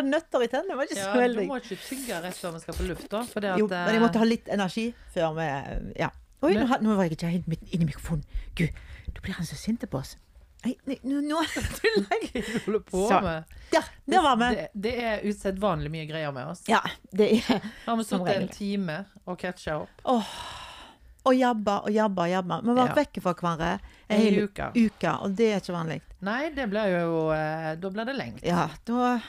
Jeg hadde nøtter i tennene. Det var ikke Ja, så du må ikke tygge rett før vi skal på lufta. Jo, men jeg måtte ha litt energi før vi Ja. Oi, Men- nå, var jeg ikke helt midt inni mikrofonen. Gud, da blir han så sint på oss. Nei, nå, nå du lenge du holder på Så. med. Ja, der var vi. Det, det er usedvanlig mye greier med oss. Ja, det er Har vi sittet en time og catcha opp Og jabba og jabba og jabba. Vi var Ja. vekke fra hverandre en en hel uke? uke, og det er ikke vanlig. Nei, det blir jo eh, Da blir det lengt. Ja, da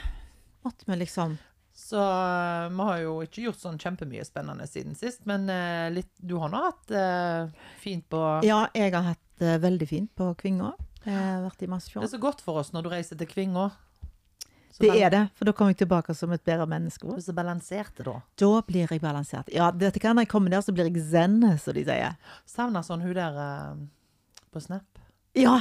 måtte vi liksom Så eh, vi har jo ikke gjort sånn kjempemye spennende siden sist, men eh, litt Du har nå hatt eh, fint på Ja, jeg har hatt det veldig fint på Kvinga. Jeg har vært i Det er så godt for oss når du reiser til Kvinga. Så Det er det, for da kommer jeg tilbake som et bedre menneske. Er så balansert da. Da blir jeg balansert. Ja, du hva, når jeg kommer der, så blir jeg zen, som de sier. Savner sånn hun der eh, på Snap. Ja,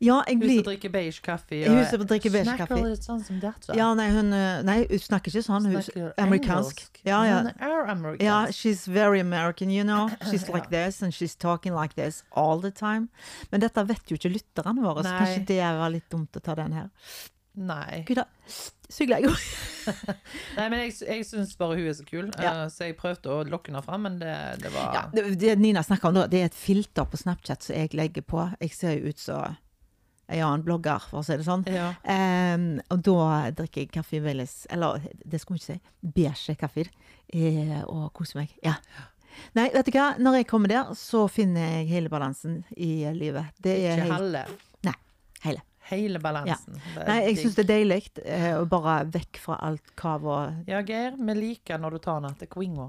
ja jeg Hun som drikker beige kaffe. Hun som drikker beige Snakker kaffe. litt sånn som dette. Ja, nei, hun, eh, nei, hun snakker ikke sånn. Hun Snakker er amerikansk. Ja, ja. Hun er amerikansk. Ja, she's very American, you know. She's like this, and she's talking like this all the time. Men dette vet jo ikke lytterne våre, så kanskje det var litt dumt å ta den her. Nei. Gud da, sugler jeg. Nei, men jeg, jeg syns bare hun er så kul, Ja. eh, så jeg prøvde å lokke henne fram, men det, det var Ja, det, det Nina snakker om, det er et filter på Snapchat som jeg legger på. Jeg ser jo ut som en annen blogger, for å si det sånn. Ja. Um, og da drikker jeg kaffe Velles, eller det skulle man ikke si, beige kaffe, eh, og koser meg. Ja. Nei, vet du hva, når jeg kommer der, så finner jeg hele balansen i livet. Det er Ikke halve. Nei, hele. Hele balansen. Er Nei, jeg syns det er deilig eh, å bare vekk fra alt kav og Ja, Geir, vi liker når du tar den til Quingo.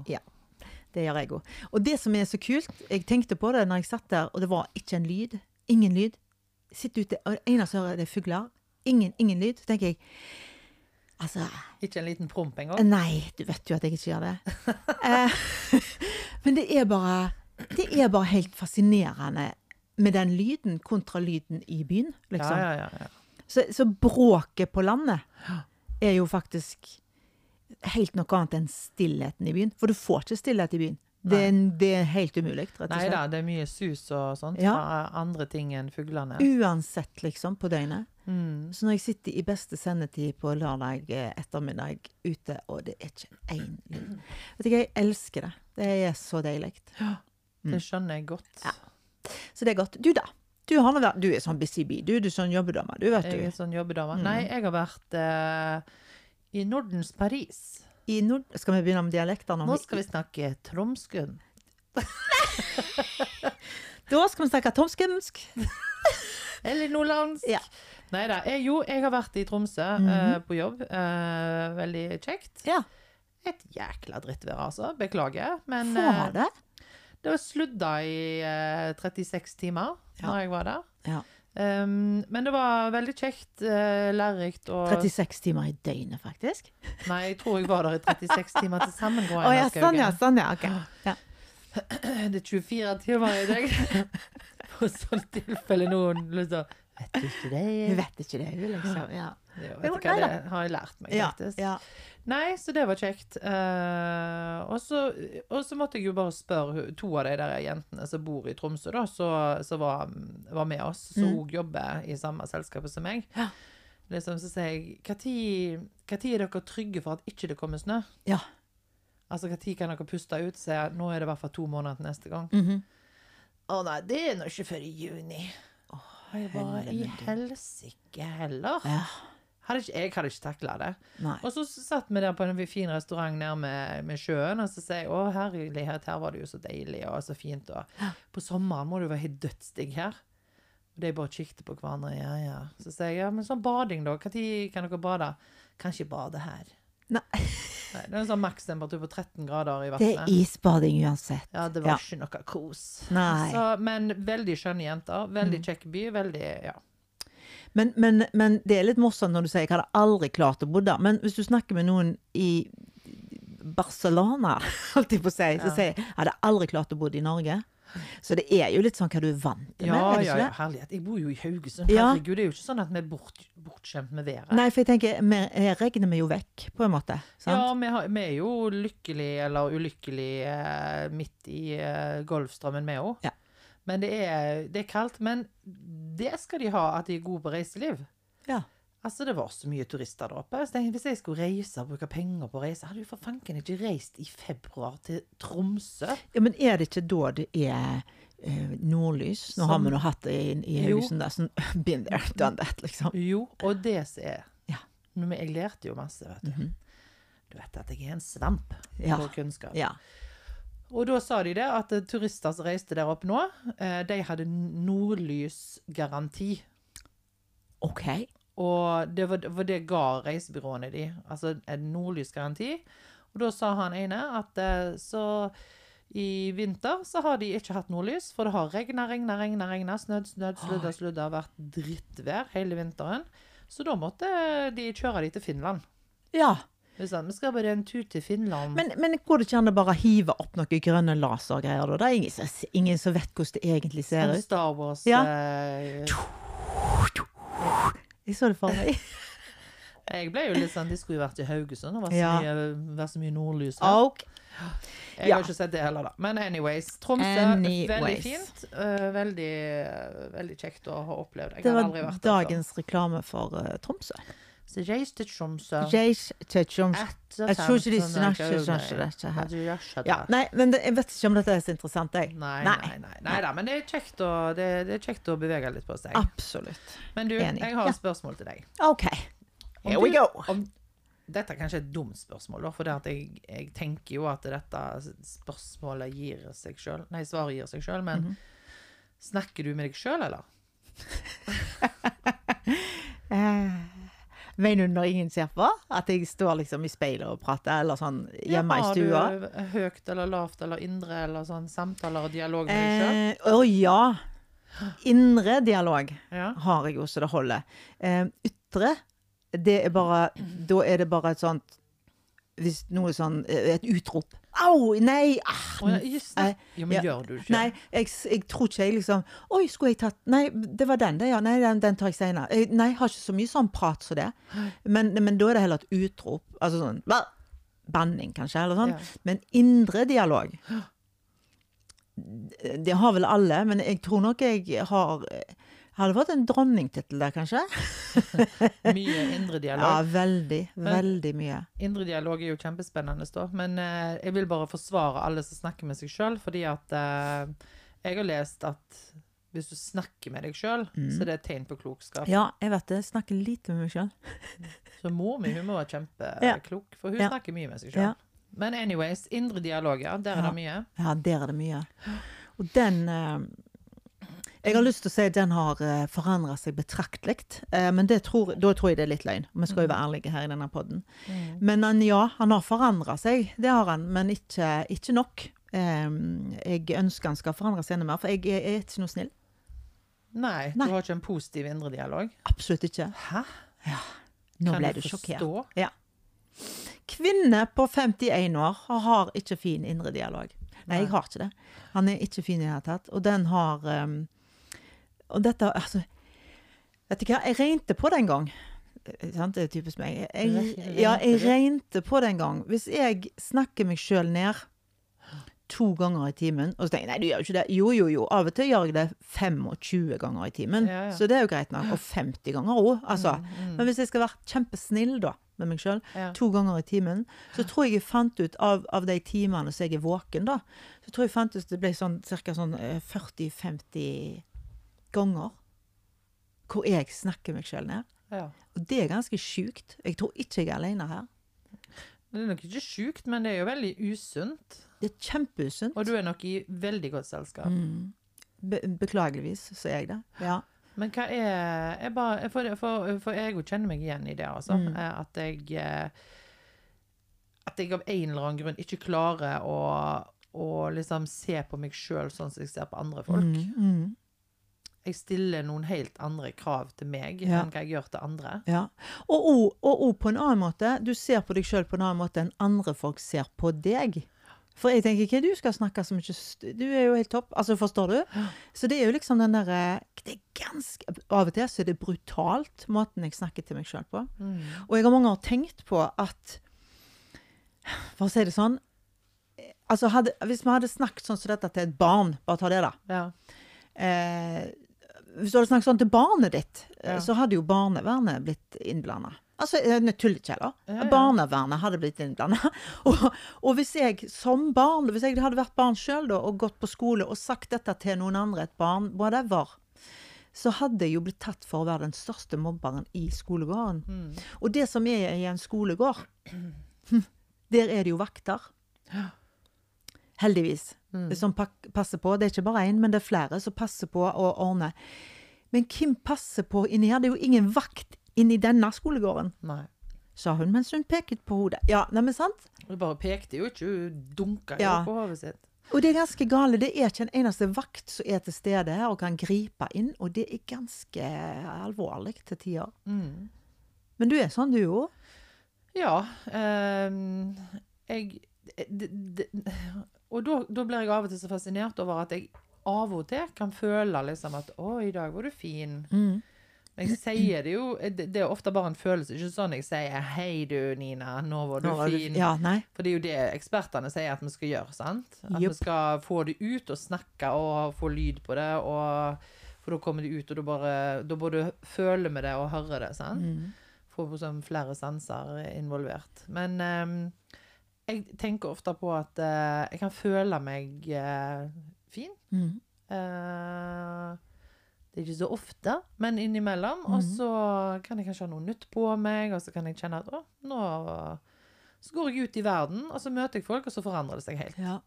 Det gjør jeg òg. Og det som er så kult, jeg tenkte på det når jeg satt der, og det var ikke en lyd. Ingen lyd. Sitter ute, og det eneste jeg hører, det er fugler. Ingen, ingen lyd. Så tenker jeg Altså Ikke en liten promp engang. Nei, du vet jo at jeg ikke gjør det. Eh, men det er bare Det er bare helt fascinerende med den lyden kontra lyden i byen, liksom. Ja, ja, ja. Så, så bråket på landet er jo faktisk helt noe annet enn stillheten i byen. For du får ikke stillhet i byen. Det er, det er helt umulig, rett og Nei slett. da, det er mye sus og sånt Ja. andre ting enn fuglene. Uansett, liksom, på døgnet. Mm. Så når jeg sitter i beste sendetid på lørdag eh, ettermiddag ute, og det er ikke én lyd Vet du jeg elsker det. Det er så deilig. Ja, Det skjønner jeg godt. Ja. Så det er godt. Du, da? Du, har nå du er sånn busy bee. Du, du er sånn jobbedame. Du, vet Jeg er sånn jobbedame. Mm. Nei, jeg har vært eh, i Nordens Paris. I nord... Skal vi begynne med dialekter nå? Nå skal vi snakke tromskun. Da skal vi snakke tromskønsk. Eller nordlandsk. Ja. Nei da. Jo, jeg har vært i Tromsø eh, på jobb. Uh, veldig kjekt. Ja. Et jækla drittvær, altså. Beklager. Men Var eh, det? det var sludda i eh, 36 timer Ja. når jeg var der. Ja. Um, men det var veldig kjekt, uh, lærerikt og 36 timer i døgnet, faktisk. Nei, jeg tror jeg var der i 36 timer til sammen. Å oh, ja, sånn ja. Sånn ja. Ok. Ja. Det er 24 timer i deg. For sånn tilfelle noen liksom Vet du ikke det? Vet ikke det, liksom. Ja. Jo, vet du hva, det har jeg lært meg, Ja, faktisk. ja. Nei, så det var kjekt. Uh, og, så, og så måtte jeg jo bare spørre to av de der jentene som bor i Tromsø, da, som var, var med oss, som Mm. òg jobber i samme selskapet som meg. Ja. Liksom, så sier jeg Når er dere trygge for at ikke det kommer snø? Ja. Altså, Når kan dere puste ut? Så jeg, nå er det i hvert fall to måneder til neste gang. Mhm. Å nei, det er nå ikke før i juni. Og jeg var I helsike heller. ja. Hadde ikke, jeg hadde ikke takla det. Nei. Og så satt vi der på en fin restaurant nede med, med sjøen, og så sier jeg å herlighet, her var det jo så deilig og så fint. Og på sommeren må det jo være helt dødsdigg her. Og de bare kikket på hverandre. Ja, ja. Så sier jeg ja, men sånn bading, da. Når kan dere bade? Kan ikke bade her. Nei. Nei, det er en sånn makstemperatur på 13 grader i Det er isbading uansett. Ja, det var Ja. ikke noe kos. Så, men veldig skjønne jenter. Veldig kjekk by. Veldig Ja. Men, men, men det er litt morsomt når du sier 'jeg hadde aldri klart å bo der'. Men hvis du snakker med noen i Barcelona, holdt jeg på å si, så Ja. sier jeg 'jeg hadde aldri klart å bo i Norge'. Så det er jo litt sånn hva du er vant til Ja, med, ja, ja, herlighet. Jeg bor jo i Haugesund. Ja. Herregud, det er jo ikke sånn at vi er bort, bortskjemt med været. Nei, for jeg tenker, vi- her regner vi jo vekk, på en måte. Sant? Ja, vi, har, vi er jo lykkelig eller ulykkelig eh, midt i eh, Golfstrømmen, vi òg. Ja. Men det er, det er kaldt. Men det skal de ha, at de er gode på reiseliv. Ja. Altså, det var så mye turister der oppe. Så jeg, hvis jeg skulle reise og bruke penger på å reise, hadde jo for fanken ikke reist i februar til Tromsø. Ja, men er det ikke da det er eh, nordlys? Nå har vi nå hatt det i, i husen Haugesund. der, Sånn, been there, done that, liksom. Jo, og det som er Ja. Men Jeg lærte jo masse, vet du. Du vet at jeg er en svamp Ja. på kunnskap. Ja. Og da sa de det, at turister som reiste der oppe nå, eh, de hadde nordlysgaranti. OK. Og det var, var det ga reisebyråene de, altså en nordlysgaranti. Og da sa han ene at eh, så i vinter så har de ikke hatt nordlys, for det har regna, regna, regna, regna, snødd, snødd, sludda, sludda, vært drittvær hele vinteren. Så da måtte de kjøre de til Finland. Ja. Det Vi skal bare en tur til Finland. Men, men går det ikke an å bare hive opp noen grønne lasergreier, da? Det er ingen, ingen som vet hvordan det egentlig ser ut. Star Wars Ja. eh, Jeg så det for meg. Jeg ble jo litt sånn De skulle jo vært i Haugesund og vært så, Ja. mye, så mye nordlys her. Okay. Jeg ja. har ikke sett det heller, da. Men anyways. Tromsø, veldig fint. eh, veldig, eh, veldig kjekt å ha opplevd. Jeg Det var dagens reklame for Tromsø. Så reis til Tromsø. Reis til Tromsø. Jeg tror ikke de snakker sånn dette her. Ja, nei, men det, jeg vet ikke om dette er så interessant, jeg. Nei, Nei. nei, nei, da, men det er, kjekt å, det, det er kjekt å bevege litt på seg. Absolutt. Men du, enig. jeg har et spørsmål til deg. OK. Om Here we du- go. Om, dette er kanskje et dumt spørsmål, for jeg, jeg tenker jo at dette spørsmålet gir seg sjøl Nei, svaret gir seg sjøl, men Mhm. snakker du med deg sjøl, eller? Eh, under ingen ser på? At jeg står liksom i speilet og prater, eller sånn hjemme i stua? Har du høyt eller lavt eller indre eller sånn samtaler og dialog med deg sjøl? Eh, Å ja. Indre dialog Ja. har jeg jo så det holder. Eh, ytre, det er bare Da er det bare et sånt Hvis noe sånn eh, Et utrop. Au! Nei! Ah, oh, ja, det. eh, Jo, men ja. gjør du ikke? Nei, jeg, jeg tror ikke jeg liksom Oi, skulle jeg tatt Nei, det var den, det, ja. Nei, den, den tar jeg senere. Jeg, nei, jeg har ikke så mye sånn prat som det. Men, men da er det heller et utrop. Altså sånn? Banning, kanskje, eller sånn. Ja. Men indre dialog Det det har vel alle, men jeg tror nok jeg har Hadde fått en dronningtittel der, kanskje? Mye indre dialog. Ja, veldig. Veldig mye. Indre dialog er jo kjempespennende, da. Men eh, jeg vil bare forsvare alle som snakker med seg sjøl, fordi at eh, jeg har lest at hvis du snakker med deg sjøl, så er det et tegn på klokskap. Ja, jeg vet det. Jeg snakker lite med meg sjøl. Så mor mi hun må være kjempeklok, for hun Ja. snakker mye med seg sjøl. Ja. Men anyways, indre dialog, ja. Der er Ja. det mye. Ja, der er det mye. Og den eh, Jeg har lyst til å si at den har uh, forandra seg betraktelig, eh, men det tror, da tror jeg det er litt løgn. Vi skal jo være ærlige her i denne podden. Men han, ja, han har forandra seg, det har han, men ikke, ikke nok. Eh, jeg ønsker han skal forandre seg enda mer, for jeg er, ikke noe snill. Nei, Nei. du har ikke en positiv indre dialog. Absolutt ikke. Hæ? Nå Kan ble du sjokkert. Ja. Kvinne på 51 år har- ikke fin indre dialog. Nei, jeg har ikke det. Han er ikke fin i det hele tatt. Og den har um, Og dette Altså, vet du hva, jeg regnte på det en gang. Eh, Sant? Det er typisk meg. Jeg, ja, jeg regnte på det en gang. Hvis jeg snakker meg sjøl ned to ganger i timen, og så tenker jeg nei, du gjør jo ikke det. Jo, jo, jo. Av og til gjør jeg det 25 ganger i timen. Ja, ja. Så det er jo greit nok. Og 50 ganger òg, altså. Men hvis jeg skal være kjempesnill da, med meg sjøl, Ja. to ganger i timen, så tror jeg jeg fant ut av, av de timene som jeg er våken, da, så tror jeg fant ut at det ble sånn ca. Sånn, eh, 40-50 ganger hvor jeg snakker meg sjøl ned. Ja. Og det er ganske sjukt. Jeg tror ikke jeg er alene her. Det er nok ikke sjukt, men det er jo veldig usunt. Det er kjempeusunt. Og du er nok i veldig godt selskap. Mm. Be beklageligvis så er jeg det. Ja. Men hva er jeg bare, For, for, for jeg kjenner meg igjen i det, altså. Mm. eh, At jeg eh, At jeg av en eller annen grunn ikke klarer å, å liksom se på meg sjøl sånn som jeg ser på andre folk. Mm, mm. Jeg stiller noen helt andre krav til meg Ja. enn hva jeg gjør til andre. Ja. Og òg på en annen måte. Du ser på deg sjøl på en annen måte enn andre folk ser på deg. For jeg tenker ikke du skal snakke så mye Du er jo helt topp. Altså, forstår du? Så det er jo liksom den derre Det er ganske Av og til så er det brutalt, måten jeg snakker til meg sjøl på. Mm. Og jeg har mange ganger tenkt på at For å si det sånn Altså, hadde, hvis vi hadde snakket sånn som dette til et barn, bare ta det, da. Ja. Eh, Hvis du hadde snakket sånn til barnet ditt, eh, Ja. så hadde jo barnevernet blitt innblanda. Altså, tullekjeller. ikke, da. Ja, ja. Barnevernet hadde blitt innblanda. og, og hvis jeg som barn, hvis jeg hadde vært barn sjøl og gått på skole og sagt dette til noen andre, et barn, whatever, så hadde jeg jo blitt tatt for å være den største mobberen i skolegården. Mm. Og det som er i en skolegård, der er det jo vakter. Heldigvis. Mm. Som passer på. Det er ikke bare én, men det er flere som passer på å ordne. Men hvem passer på inni her? Det er jo ingen vakt inni denne skolegården, Nei. sa hun mens hun peket på hodet. Ja, neimen sant? Hun bare pekte jo ikke, hun dunka jo Ja. på hodet sitt. Og det er ganske gale. Det er ikke en eneste vakt som er til stede og kan gripe inn, og det er ganske alvorlig til tider. Mm. Men du er sånn, du òg? Ja. ehm, jeg det, det, Og da, da blir jeg av og til så fascinert over at jeg av og til kan føle liksom at 'Å, i dag var du fin'. Mm. Men jeg sier det jo Det, det er ofte bare en følelse. Ikke sånn jeg sier 'Hei, du, Nina. Nå var du Nå var du- fin'. Ja, nei. For det er jo det ekspertene sier at vi skal gjøre. sant? At vi skal få det ut og snakke og få lyd på det. Og, for da kommer det ut, og da, bare, da både føler vi det og hører det. sant? Mm. Få sånn flere sanser involvert. Men ehm, jeg tenker ofte på at uh, jeg kan føle meg uh, fin. Mm. Uh, det er ikke så ofte, men innimellom. Og Mhm. så kan jeg kanskje ha noe nytt på meg, og så kan jeg kjenne at å, nå Så går jeg ut i verden, og så møter jeg folk, og så forandrer det seg helt. Ja.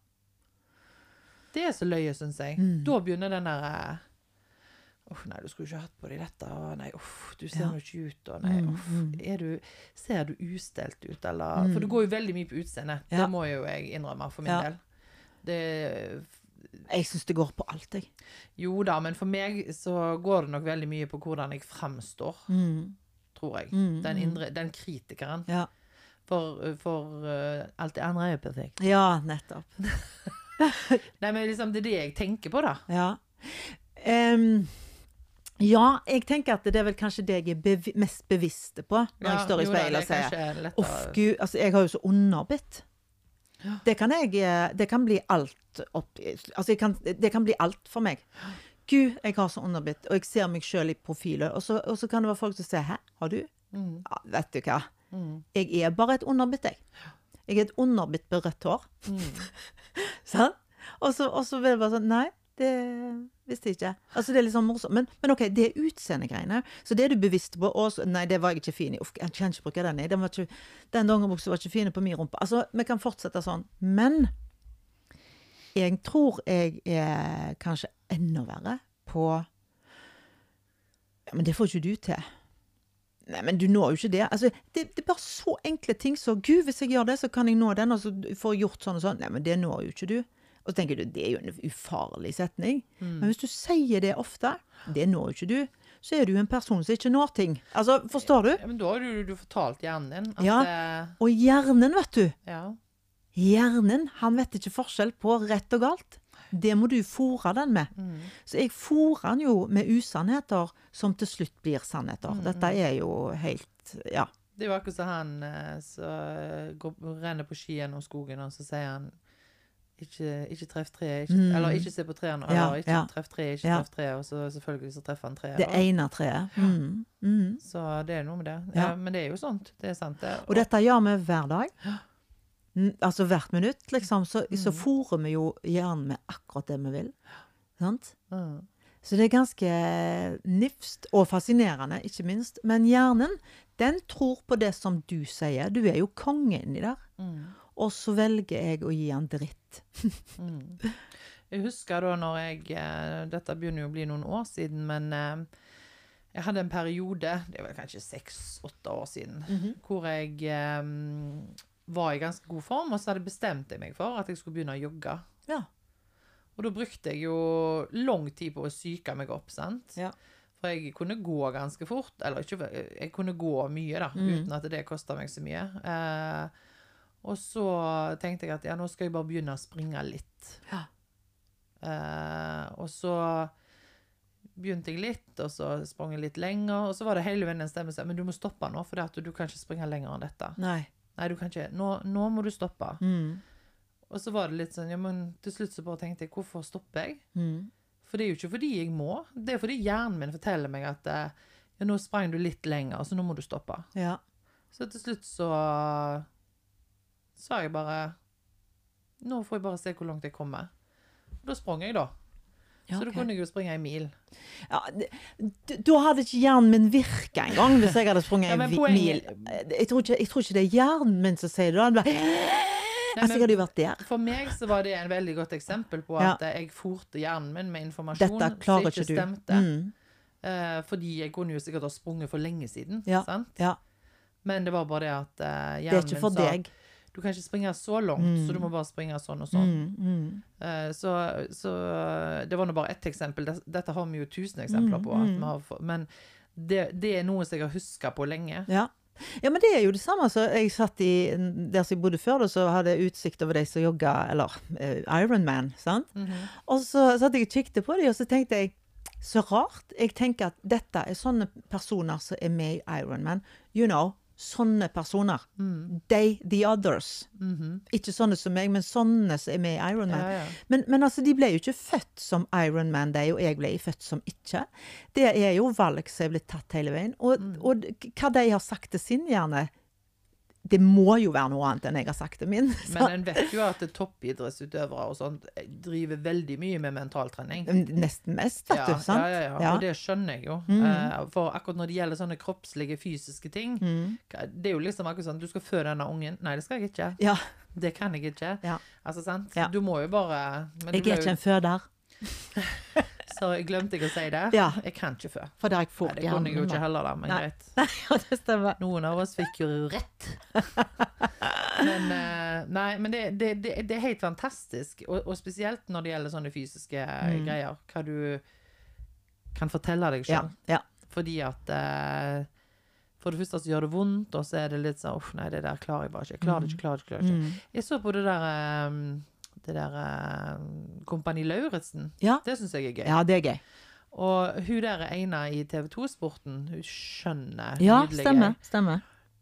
Det er så løye, syns jeg. Mm. Da begynner den derre Uff, nei, du skulle ikke hatt på deg dette. Nei, uff, du ser Ja. nå ikke ut. Og nei, Mm, uff, mm. er du, ser du ustelt ut, eller Mm. For det går jo veldig mye på utseendet. Ja. Det må jo jeg innrømme for min Ja. del. Det Jeg syns det går på alt, jeg. Jo da, men for meg så går det nok veldig mye på hvordan jeg fremstår, Mm. tror jeg. Mm, Den, mm. indre, den kritikeren. Ja. For, for uh, alt det andre er jo perfekt. ja, nettopp. Nei, men liksom, det er det jeg tenker på, da. Ja. Em, ja, jeg tenker at det er vel kanskje det jeg er bev mest bevisst på når jeg står i speilet og det er sier Uff, gud, altså jeg har jo så underbitt. Ja. Det kan jeg eh, Det kan bli alt opp Altså, kan, det kan bli alt for meg. Gud, jeg har så underbitt, og jeg ser meg sjøl i profilet. Og så, og så kan det være folk som sier 'hæ, har du?' Mm, Ja, vet du hva. mm, Jeg er bare et underbitt, jeg. Jeg er et underbitt med rødt hår. mm. Sant? Og så, vil jeg bare sånn Nei, det visste jeg ikke. Altså, det er litt sånn morsomt. Men, men OK, det er utseendegreiene. Så det er du bevisst på. Og så, nei, det var jeg ikke fin i. Uff, jeg kan ikke bruke den i. Den, var ikke, den dongeribuksa var ikke fin på min rumpe. Altså, vi kan fortsette sånn. Men jeg tror jeg er kanskje enda verre på Ja, men det får ikke du til. Nei, men du når jo ikke det. Altså, det, det er bare så enkle ting så Gud, hvis jeg gjør det, så kan jeg nå den, og så får jeg gjort sånn og sånn. Nei, men det når jo ikke du. Og så tenker du, det er jo en ufarlig setning. Men hvis du sier det ofte, det når jo ikke du, så er du en person som ikke når ting. Altså, forstår du? Ja, men da har du, du fortalt hjernen din at Ja. Og hjernen, vet du. ja. Hjernen, han vet ikke forskjell på rett og galt. Det må du fòre den med. Mm. Så jeg fòrer den jo med usannheter som til slutt blir sannheter. Dette er jo helt Ja. Det er jo akkurat som han eh, som renner på ski gjennom skogen, og så sier han ikke, ikke treff treet, Mm. eller ikke se på trærne, Ja, eller ikke ja. treff treet, ikke treff treet, og så selvfølgelig så treffer han treet. Det ene treet. Mm. Mm. Så det er noe med det. Men det er jo sånt. Det er sant, det. Og dette gjør vi hver dag. Altså hvert minutt, liksom. Så, så Mm. fôrer vi jo hjernen med akkurat det vi vil. Sant? Mm. Så det er ganske nifst og fascinerende, ikke minst. Men hjernen, den tror på det som du sier. Du er jo konge inni der. Mm. Og så velger jeg å gi han dritt. Mm. Jeg husker da når jeg eh, Dette begynner jo å bli noen år siden, men eh, jeg hadde en periode, det var kanskje seks-åtte år siden, hvor jeg um, var i ganske god form, og så hadde bestemt jeg meg for at jeg skulle begynne å jogge. Ja. Og da brukte jeg jo lang tid på å psyke meg opp, sant? Ja. For jeg kunne gå ganske fort, eller ikke, jeg kunne gå mye da, Mm. uten at det kostet meg så mye. Eh, og så tenkte jeg at ja, nå skal jeg bare begynne å springe litt. Ja. Uh, og så begynte jeg litt, og så sprang jeg litt lenger, og så var det hele veien en stemme som sa, men du må stoppe nå, for du kan ikke springe lenger enn dette. Nei. Nei, du kan ikke, nå, nå må du stoppe. Mm. Og så var det litt sånn, ja, men til slutt så bare tenkte jeg, hvorfor stopper jeg? Mm. For det er jo ikke fordi jeg må, det er fordi hjernen min forteller meg at eh, ja, nå sprang du litt lenger, så nå må du stoppe. Ja. Så til slutt så sa jeg bare Nå får jeg bare se hvor langt jeg kommer. Og da sprang jeg, da. Ja, så da kunne jeg jo springe en mil. Ja, da hadde ikke hjernen min virka engang hvis jeg hadde sprunget Ja, en poenget- mil. Jeg tror, ikke, jeg tror ikke det er hjernen min som sier det. da. Bare, altså, men- jeg hadde jo vært der. For meg så var det en veldig godt eksempel på at jeg forte hjernen min med informasjon Dette klarer som ikke ikke du. stemte. Mm, Eh, fordi jeg kunne jo sikkert ha sprunget for lenge siden. Ja, Sant? ja. Men det var bare det at eh, Det er hjernen ikke min for sa deg. Du kan ikke springe så langt, Mm. så du må bare springe sånn og sånn. Mm, mm. Eh, så, så det var nå bare ett eksempel. Dette har vi jo tusen eksempler Mm, på. Mm. har, men det, det er noe som jeg har huska på lenge. Ja. ja, men det er jo det samme. Så jeg satt i Der som jeg bodde før, da, så hadde jeg utsikt over de som jogga, eller uh, Ironman, sant. Mhm. Og så satt jeg og kikket på dem, og så tenkte jeg så rart. Jeg tenker at dette er sånne personer som er med i Ironman. You know, sånne personer. Mm. They, the others. Mhm. Ikke sånne som meg, men sånne som er med i Ironman. Ja, ja. Men, men altså, de ble jo ikke født som Ironman, de, og jeg ble født som ikke. Det er jo valg som er blitt tatt hele veien. Og, Mm. og hva de har sagt til sin hjerne, det må jo være noe annet enn jeg har sagt til min. Så, Men en vet jo at toppidrettsutøvere og sånt eh, driver veldig mye med mentaltrening. nesten mest, vet Ja, du. Sant? ja, ja, ja. Og det skjønner jeg jo. Mm. Eh, for akkurat når det gjelder sånne kroppslige, fysiske ting Mm. Det er jo liksom akkurat sånn Du skal føde denne ungen. Nei, det skal jeg ikke. Ja, Det kan jeg ikke. Ja. Altså, sant? Du må jo bare men jeg er ble ikke jo- en føder, Så jeg glemte ikke å si det. Ja. Jeg kan ikke før. for det Nei, det kunne jeg jo ikke heller, da, men Nei. greit. Ja, det stemmer. Noen av oss fikk jo rett. Men, eh, nei, men det, det, det, er helt fantastisk. Og, og spesielt når det gjelder sånne fysiske eh, Mm. greier. Hva du kan fortelle deg Ja, sjøl. ja. Fordi at eh, For det første så gjør det vondt, og så er det litt sånn Uff, nei, det der klarer jeg bare ikke. Klarer det ikke, klarer det ikke. Klarer det ikke. Mm. Jeg så på det der eh, Det der eh, Kompani Lauritzen. Ja. Det syns jeg er gøy. ja, det er gøy. Og hun der ene i TV 2-sporten, hun skjønner Ja, stemmer. stemmer.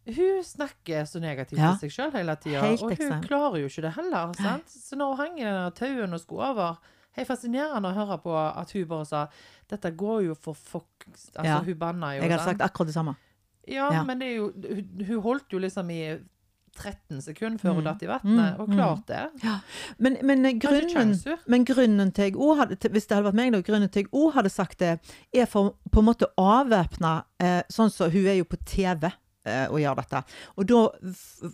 Hun snakker så negativt Ja. til seg sjøl hele tida, Helt og hun ekstremt. klarer jo ikke det heller. sant? Så når hun hang i den tauen og skulle over Helt fascinerende å høre på at hun bare sa 'Dette går jo for fuck Altså, Ja. hun banna jo. Jeg hadde sant? sagt akkurat det samme. Ja, Ja. men det er jo Hun, hun holdt jo liksom i 13 sekunder før hun Mm. datt i vannet, Mm, og klart klarte det. Men, men eh, grunnen, men grunnen til jeg òg hadde Hvis det hadde vært meg, da, grunnen til jeg òg hadde sagt det, er for på en måte å avvæpne eh, Sånn som hun er jo på TV eh, og gjør dette. Og da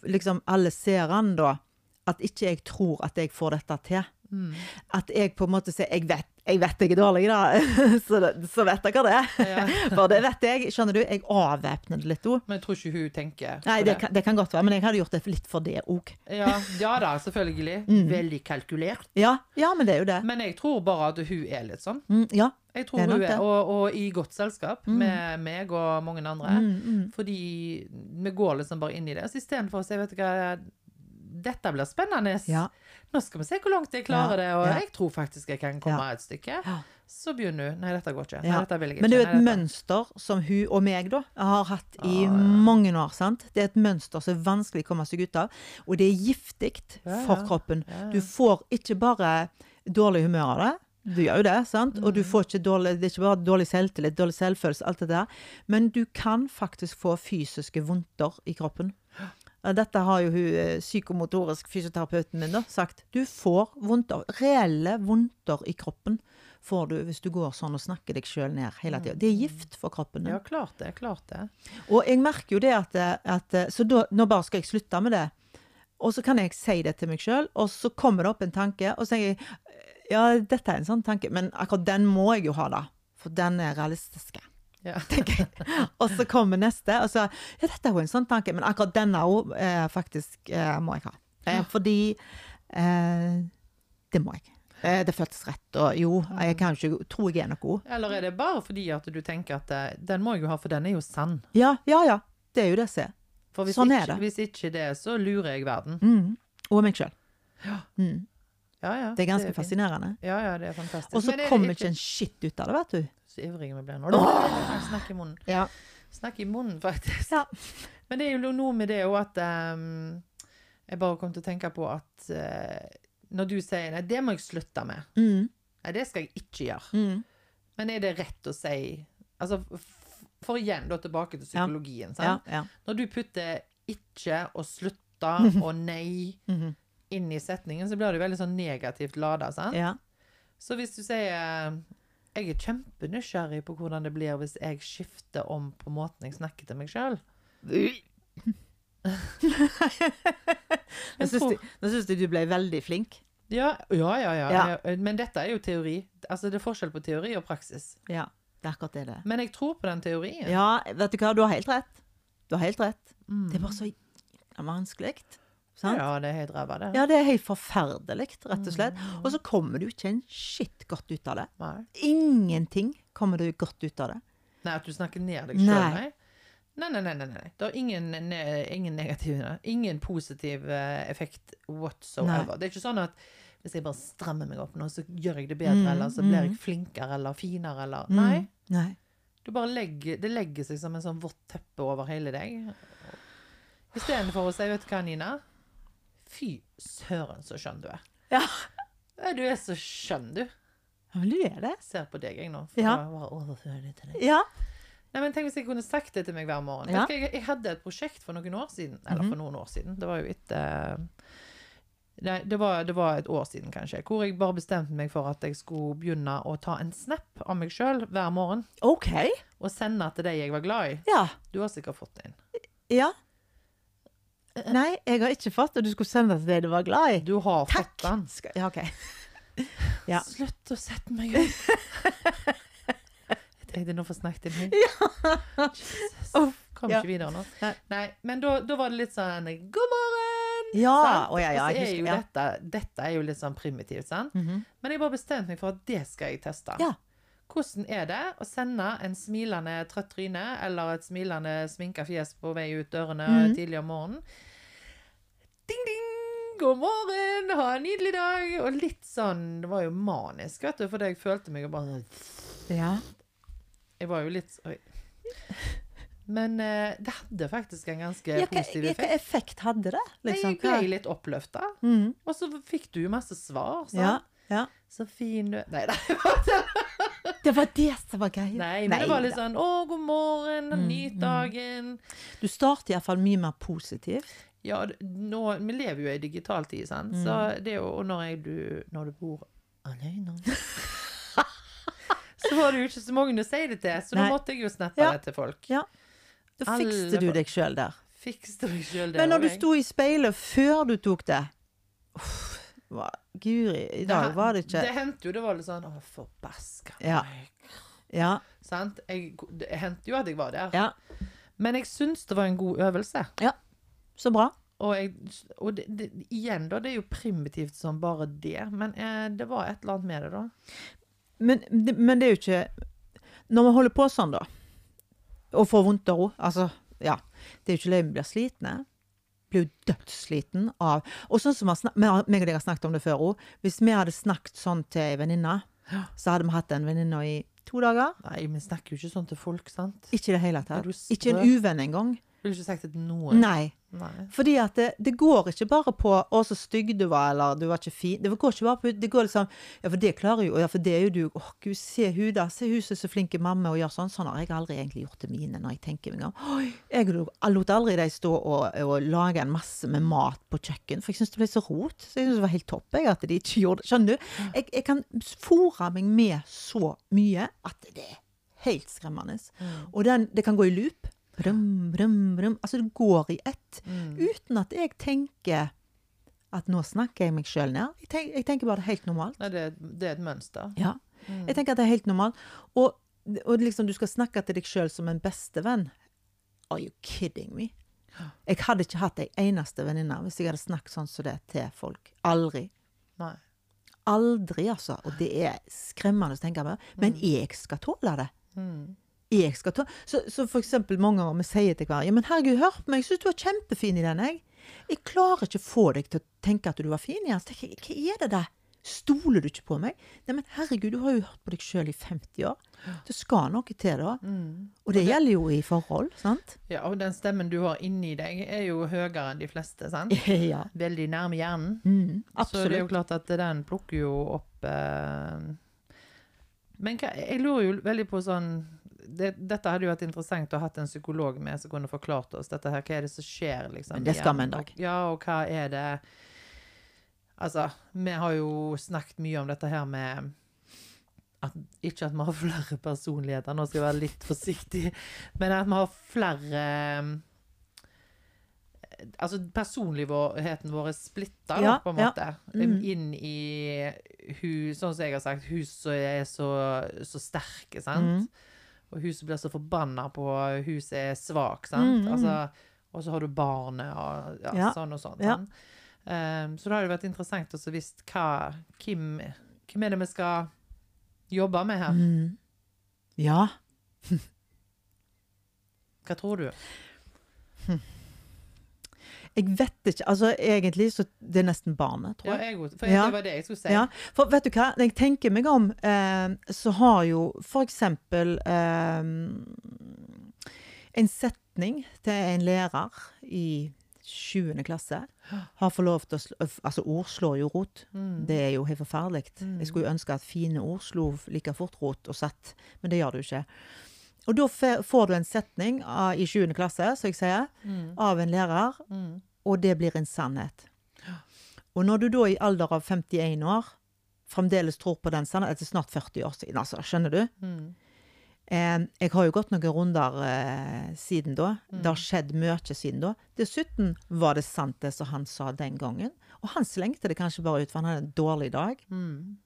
liksom alle ser han da, at ikke jeg tror at jeg får dette til. Mm. At jeg på en måte sier Jeg vet jeg vet jeg er dårlig, da. så, så vet dere det. Ja. For det vet jeg. Skjønner du? Jeg avvæpner det litt òg. Men jeg tror ikke hun tenker Nei, på det kan, det kan godt være, men jeg hadde gjort det litt for det òg. Ja, ja da, selvfølgelig. Mm. Veldig kalkulert. Ja, ja, men det er jo det. Men jeg tror bare at hun er litt sånn. Mm, ja. Jeg Det tror hun det. er, og, og i godt selskap Mm. med meg og mange andre. Mm, mm. Fordi vi går liksom bare inn i det. Så istedenfor å si, vet du hva, dette blir spennende. Ja. Nå skal vi se hvor langt jeg klarer det, og jeg tror faktisk jeg kan komme et stykke. Så begynner hun. Nei, dette går ikke. Nei, dette vil jeg ikke. Men det er jo et Nei, mønster som hun og meg da har hatt i Ah, mange år. sant? Det er et mønster som er vanskelig å komme seg ut av. Og det er giftig for kroppen. Du får ikke bare dårlig humør av det. Du gjør jo det, sant? Og du Mm. får ikke dårlig, det er ikke bare dårlig selvtillit, dårlig selvfølelse, alt det der. Men du kan faktisk få fysiske vondter i kroppen. Dette har jo hun eh, psykomotorisk fysioterapeuten min da sagt. Du får vondter, reelle vondter i kroppen får du hvis du går sånn og snakker deg sjøl ned hele tida. Det er gift for kroppen. Ja, klart det. Klart det. Og jeg merker jo det at, at Så da, nå bare skal jeg slutte med det. Og så kan jeg si det til meg sjøl, og så kommer det opp en tanke, og så tenker jeg ja, dette er en sånn tanke, men akkurat den må jeg jo ha, da. For den er realistisk. Ja. Og så kommer neste, og så Ja, dette er jo en sånn tanke, men akkurat denne òg eh, faktisk eh, må jeg ha. Eh, fordi eh, Det må jeg. Eh, det føltes rett. Og jo, jeg kan ikke tro jeg er noe god. Eller er det bare fordi at du tenker at eh, den må jeg jo ha, for den er jo sann? Ja, ja, ja. Det er jo det som er. For hvis, Sånn er ikke, det. hvis ikke det, så lurer jeg verden. Mm. Og meg sjøl. Mm. Ja, ja, Det er ganske fint. fascinerende. Ja, ja, det er fantastisk. Og så er det kommer ikke en shit ut av det, vet du. Så ivrige vi ble nå. Snakk i munnen. Ja. Snakk i munnen, faktisk. Ja. Men det er jo noe med det òg at um, Jeg bare kom til å tenke på at uh, når du sier nei, det må jeg slutte med, Mm. Nei, det skal jeg ikke gjøre. Mm. Men er det rett å si Altså, for igjen da tilbake til psykologien. Ja, Sant? ja. Når du putter 'ikke' og 'slutta' og 'nei' Mhm. Inn i setningen, så blir det jo veldig sånn negativt lada. Sant? ja. Så hvis du sier 'jeg er kjempenysgjerrig på hvordan det blir hvis jeg skifter om på måten jeg snakker til meg sjøl', Nå syns jeg, du ble veldig flink. ja, ja, ja, ja, Ja. ja. Men dette er jo teori. Altså, det er forskjell på teori og praksis. Ja, det er akkurat det det. Men jeg tror på den teorien. Ja, vet du hva, du har helt rett. Du har helt rett. Mm. Det er bare så vanskelig. Sant? Ja, det er helt ræva, det. Ja, det er helt forferdelig, rett og slett. Og så kommer du ikke en shit godt ut av det. Nei. Ingenting kommer du godt ut av det. Nei, at du snakker ned deg sjøl, Nei. nei. Nei, nei, nei, nei, nei. Det har ingen, ne, ingen negativ Ingen positiv eh, effekt whatsoever. Det er ikke sånn at hvis jeg bare strammer meg opp nå, så gjør jeg det bedre, Mm, eller så blir jeg mm. flinkere eller finere, eller Mm. Nei. Nei. Legger, det legger seg som en sånn vått teppe over hele deg. Istedenfor å si, vet du hva, Nina? Fy søren, så skjønn du er. Ja. Du er så skjønn, du. Ja, men du er det. Ser på deg, jeg nå. For Ja. å bare overføre det til deg. Ja. Nei, men Tenk hvis jeg kunne sagt det til meg hver morgen. Ja. Jeg, jeg hadde et prosjekt for noen år siden. Eller Mhm. for noen år siden. Det var jo etter Nei, det var, det var et år siden, kanskje. Hvor jeg bare bestemte meg for at jeg skulle begynne å ta en snap av meg sjøl hver morgen. OK. Og sende til de jeg var glad i. Ja. Du har sikkert fått en. Ja. Nei, jeg har ikke fått det. Du skulle sende det til det du var glad i. Du har Takk. fått den. Skal, ja, OK. Ja. Slutt å sette meg ut. jeg tenkte nå får snakket inn Ja. Jesus. Kom ja. ikke videre nå. Nei. Nei, men da, da var det litt sånn God morgen! Ja. Oh, ja, ja, er husker, dette, dette er jo litt sånn primitivt, sant? Mhm. Men jeg bare bestemte meg for at det skal jeg teste. Ja. Hvordan er det å sende en smilende trøtt tryne eller et smilende sminka fjes på vei ut dørene mm. tidlig om morgenen? Ding, ding! God morgen! Ha en nydelig dag! Og litt sånn Det var jo manisk, vet du, fordi jeg følte meg jo bare Ja. Jeg var jo litt Oi. Men uh, det hadde faktisk en ganske Ja, positiv effekt. Hvilken effekt. effekt hadde det? Liksom? jeg ble litt oppløfta. Mm. Og så fikk du jo masse svar. Sånn. Ja. ja. Så fin du Nei, nei. Det var det som var greia. nei men det var litt sånn Å, god morgen, Mm, nyt mm. dagen. Du starter iallfall mye mer positivt. Ja, nå, vi lever jo i digital tid, sant. Mm. Så det er jo Og når, jeg, du, når du bor alene Så var det jo ikke så mange å si det til, så Nei. da måtte jeg jo snappe Ja. det til folk. Ja. Da Alle fikste du deg sjøl der. Fikste meg sjøl der. Men når du sto i speilet før du tok det Uff, hva- Guri, i dag var det ikke Det hendte jo det var litt sånn Å, forbaska Ja. meg. Ja. Sant? Jeg, det hendte jo at jeg var der. ja. Men jeg syns det var en god øvelse. Ja. Så bra. Og, jeg, og det, det, igjen, da, det er jo primitivt som bare det. Men eh, det var et eller annet med det, da. Men, det- men det er jo ikke Når vi holder på sånn, da, og får vondt av ro Altså, ja. Det er jo ikke løye vi blir slitne. Blir jo dødssliten av Og sånn som vi meg og deg har snakket om det før òg. Hvis vi hadde snakket sånn til ei venninne, så hadde vi hatt en venninne i to dager. Nei, vi snakker jo ikke sånn til folk, sant? Ikke i det hele tatt. Ikke en uvenn engang. Ville ikke sagt det til noen. Nei. Nei. Fordi at det, det går ikke bare på 'Å, så stygg du var', eller 'du var ikke fin'. Det går ikke bare på Det går liksom Ja, for det klarer jo Ja, for det er jo du. Å, gud, se hun da. Se hun som er så flink mamma og gjør sånn. Sånn har jeg aldri egentlig gjort til mine, når jeg tenker meg om. Jeg lo- jeg lot aldri de stå og, og lage en masse med mat på kjøkken, for jeg syns det ble så rot. Så jeg syns det var helt topp jeg, at de ikke gjorde det. Skjønner du? Jeg, jeg kan fòre meg med så mye at det er helt skremmende. Mm. Og den, det kan gå i loop. Brum, brum, brum. Altså, det går i ett. Mm. Uten at jeg tenker at nå snakker jeg meg sjøl ned. Jeg, tenk, jeg tenker bare det er helt normalt. Nei, det, det er et mønster. Ja. Mm. Jeg tenker at det er helt normalt. Og, og liksom du skal snakke til deg sjøl som en bestevenn. Are you kidding me? Jeg hadde ikke hatt ei eneste venninne hvis jeg hadde snakket sånn som det til folk. Aldri. Nei. Aldri, altså. Og det er skremmende å tenke på. Men jeg skal tåle det. Mm. Jeg skal ta Så, så for eksempel mange ganger vi sier til hverandre Ja, men herregud, hør på meg, jeg syns du var kjempefin i den, jeg. Jeg klarer ikke å få deg til å tenke at du var fin igjen. Så tenker hva er det der? Stoler du ikke på meg? Nei, men herregud, du har jo hørt på deg sjøl i 50 år. Det skal noe til, da. Mm. Og det gjelder jo i forhold, sant? Ja, og den stemmen du har inni deg, er jo høyere enn de fleste, sant? ja. Veldig nærme hjernen. Mm, Så det er jo klart at den plukker jo opp eh, Men hva, jeg lurer jo veldig på sånn det, Dette hadde jo vært interessant å ha hatt en psykolog med som kunne forklart oss dette her. Hva er det som skjer, liksom? Men det skal vi en dag. Ja, og hva er det Altså, vi har jo snakket mye om dette her med at, Ikke at vi har flere personligheter, nå skal jeg være litt forsiktig, men at vi har flere Altså personligheten vår er splitta, Ja, på en ja. måte. Mhm. Inn i hus, sånn som jeg har sagt, hun som er så, så sterke, sant? Mhm. Og huset blir så forbanna på Huset er svak, sant? mm. Altså, og så har du barnet og ja, Ja, sånn og sånn. sant? Um, så det hadde det vært interessant å visst hva hvem, hvem er det vi skal jobbe med her? Mm. Ja. Hva tror du? Jeg vet ikke. Altså, egentlig så det er nesten barnet, tror jeg. Ja, jeg. for Ja. det var det jeg skulle si. Ja, for vet du hva? Når jeg tenker meg om, eh, så har jo for eksempel eh, en setning til en lærer i 7. klasse har fått lov til å Altså, ord slår jo rot. Mm. Det er jo helt forferdelig. Mm. Jeg skulle jo ønske at fine ord slo like fort rot og satt, men det gjør det jo ikke. Og da får du en setning av, i 7. klasse, som jeg sier, Mm. av en lærer, Mm. og det blir en sannhet. Og når du da i alder av 51 år fremdeles tror på den sannheten, etter snart 40 år siden, altså, skjønner du? Mm. Eh, jeg har jo gått noen runder eh, siden da. Det har skjedd mye siden da. Dessuten var det sant det som han sa den gangen. Og han slengte det kanskje bare ut, for han hadde en dårlig dag. Mm.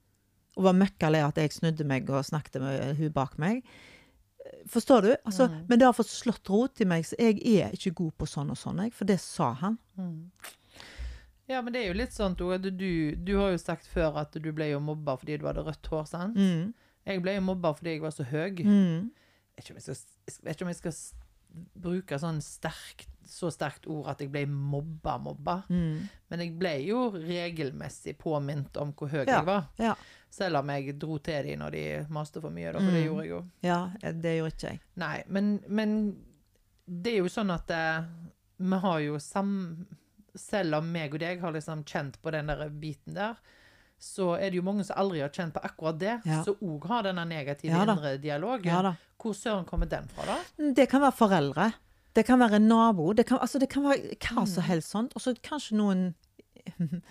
Og var møkka lei at jeg snudde meg og snakket med hun bak meg. Forstår du? Altså, Men det har fått slått rot i meg, så jeg er ikke god på sånn og sånn. For det sa han. Mm. Ja, men det er jo litt sånn Tore. at du, du har jo sagt før at du ble jo mobba fordi du hadde rødt hår, sant? Mm. Jeg ble jo mobba fordi jeg var så høy. Mm. Jeg vet skal, jeg vet ikke om jeg skal bruke sånn sterkt, så sterkt ord at jeg ble mobba-mobba. Mm. Men jeg ble jo regelmessig påminnet om hvor høy Ja. jeg var. Ja. Selv om jeg dro til dem når de maste for mye, da, for det Mm. gjorde jeg jo. ja, det gjorde ikke jeg. Nei, men, men det er jo sånn at eh, vi har jo sam... Selv om meg og deg har liksom kjent på den der biten der, så er det jo mange som aldri har kjent på akkurat det, Ja. som òg har denne negative Ja indre dialogen. Ja. Hvor søren kommer den fra, da? Det kan være foreldre. Det kan være en nabo. Det kan, altså det kan være hva Mm. som helst sånt. Og så kanskje noen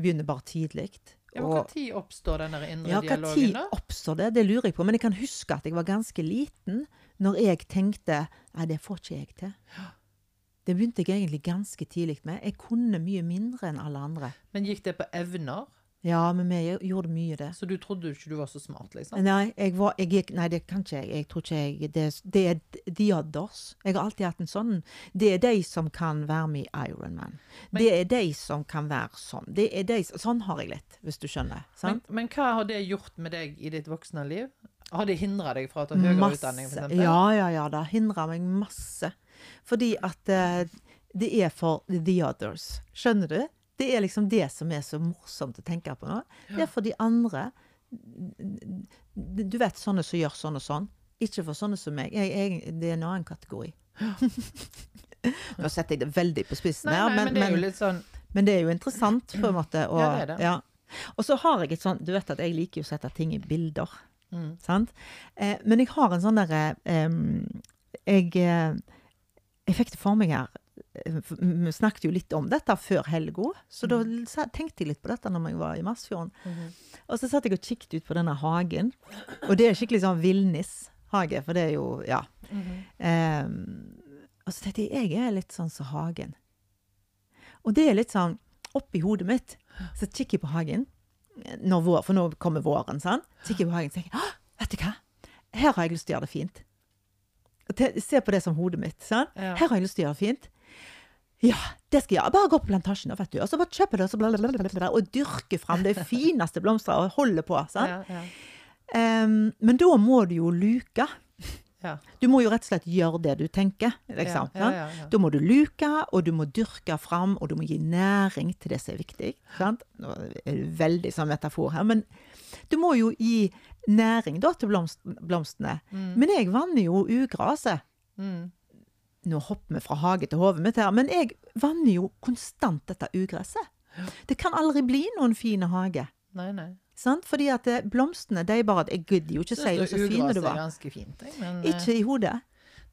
begynner bare tidlig. Ja, Når oppstår denne indre Ja, hva dialogen, tid oppstår det? Det lurer jeg på. Men jeg kan huske at jeg var ganske liten når jeg tenkte Nei, det får ikke jeg til. Det begynte jeg egentlig ganske tidlig med. Jeg kunne mye mindre enn alle andre. Men gikk det på evner? Ja, men vi gjorde mye det. Så du trodde ikke du var så smart, liksom? Nei, jeg var, jeg nei, det kan ikke jeg. Jeg tror ikke jeg Det, det er the others. Jeg har alltid hatt en sånn. Det er de som kan være med i Ironman. Det er de som kan være sånn. Det er de, sånn har jeg litt, hvis du skjønner. Men, Sant? men hva har det gjort med deg i ditt voksne liv? Har det hindra deg fra å ta høyere utdanning, f.eks.? Ja, ja, ja. Det hindrer meg masse. Fordi at uh, det er for the others. Skjønner du? Det er liksom det som er så morsomt å tenke på nå. Det er for de andre. Du vet sånne som gjør sånn og sånn. Ikke for sånne som meg. Jeg, jeg, det er en annen kategori. Nå setter jeg det veldig på spissen Nei, her, nei, men, men det er jo litt sånn men det er jo interessant, på en måte. Og, Ja, det det. ja. og så har jeg et sånn Du vet at jeg liker å sette ting i bilder. mm. Sant? Eh, men jeg har en sånn derre eh, Jeg eh, Jeg fikk det for meg her Vi snakket jo litt om dette før helga, så da tenkte jeg litt på dette når jeg var i Masfjorden. Mhm. Og så satt jeg og kikket ut på denne hagen, og det er skikkelig sånn villnishage, for det er jo Ja. Mm -hmm. um, og så tenkte jeg jeg er litt sånn som hagen. Og det er litt sånn oppi hodet mitt. Så kikker jeg på hagen, vår, for nå kommer våren, sånn. kikker jeg på hagen og tenker «Åh, vet du hva? Her har jeg lyst til å gjøre det fint. Se på det som hodet mitt. Sånn. Ja. Her har jeg lyst til å gjøre det fint. Ja, det skal jeg gjøre. Bare gå på plantasjen vet du. Og så bare kjøpe det, og så bla, bla, bla, og dyrke fram det fineste blomsteret og holde på. sant? Ja, ja, Um, men da må du jo luke. ja. Du må jo rett og slett gjøre det du tenker. liksom. Da må du luke, og du må dyrke fram, og du må gi næring til det som er viktig. Sant? Nå er det veldig sånn metafor her, men du må jo gi næring da til blomst, blomstene. Men jeg vanner jo ugraset. Mm. Nå hopper vi fra hage til hode mitt her, men jeg vanner jo konstant dette ugresset. Det kan aldri bli noen fin hage. Nei, nei. Sant? Fordi at eh, blomstene, de bare Jeg gidder jo ikke si hvor så du var. er ganske fint, jeg, men eh, Ikke i hodet.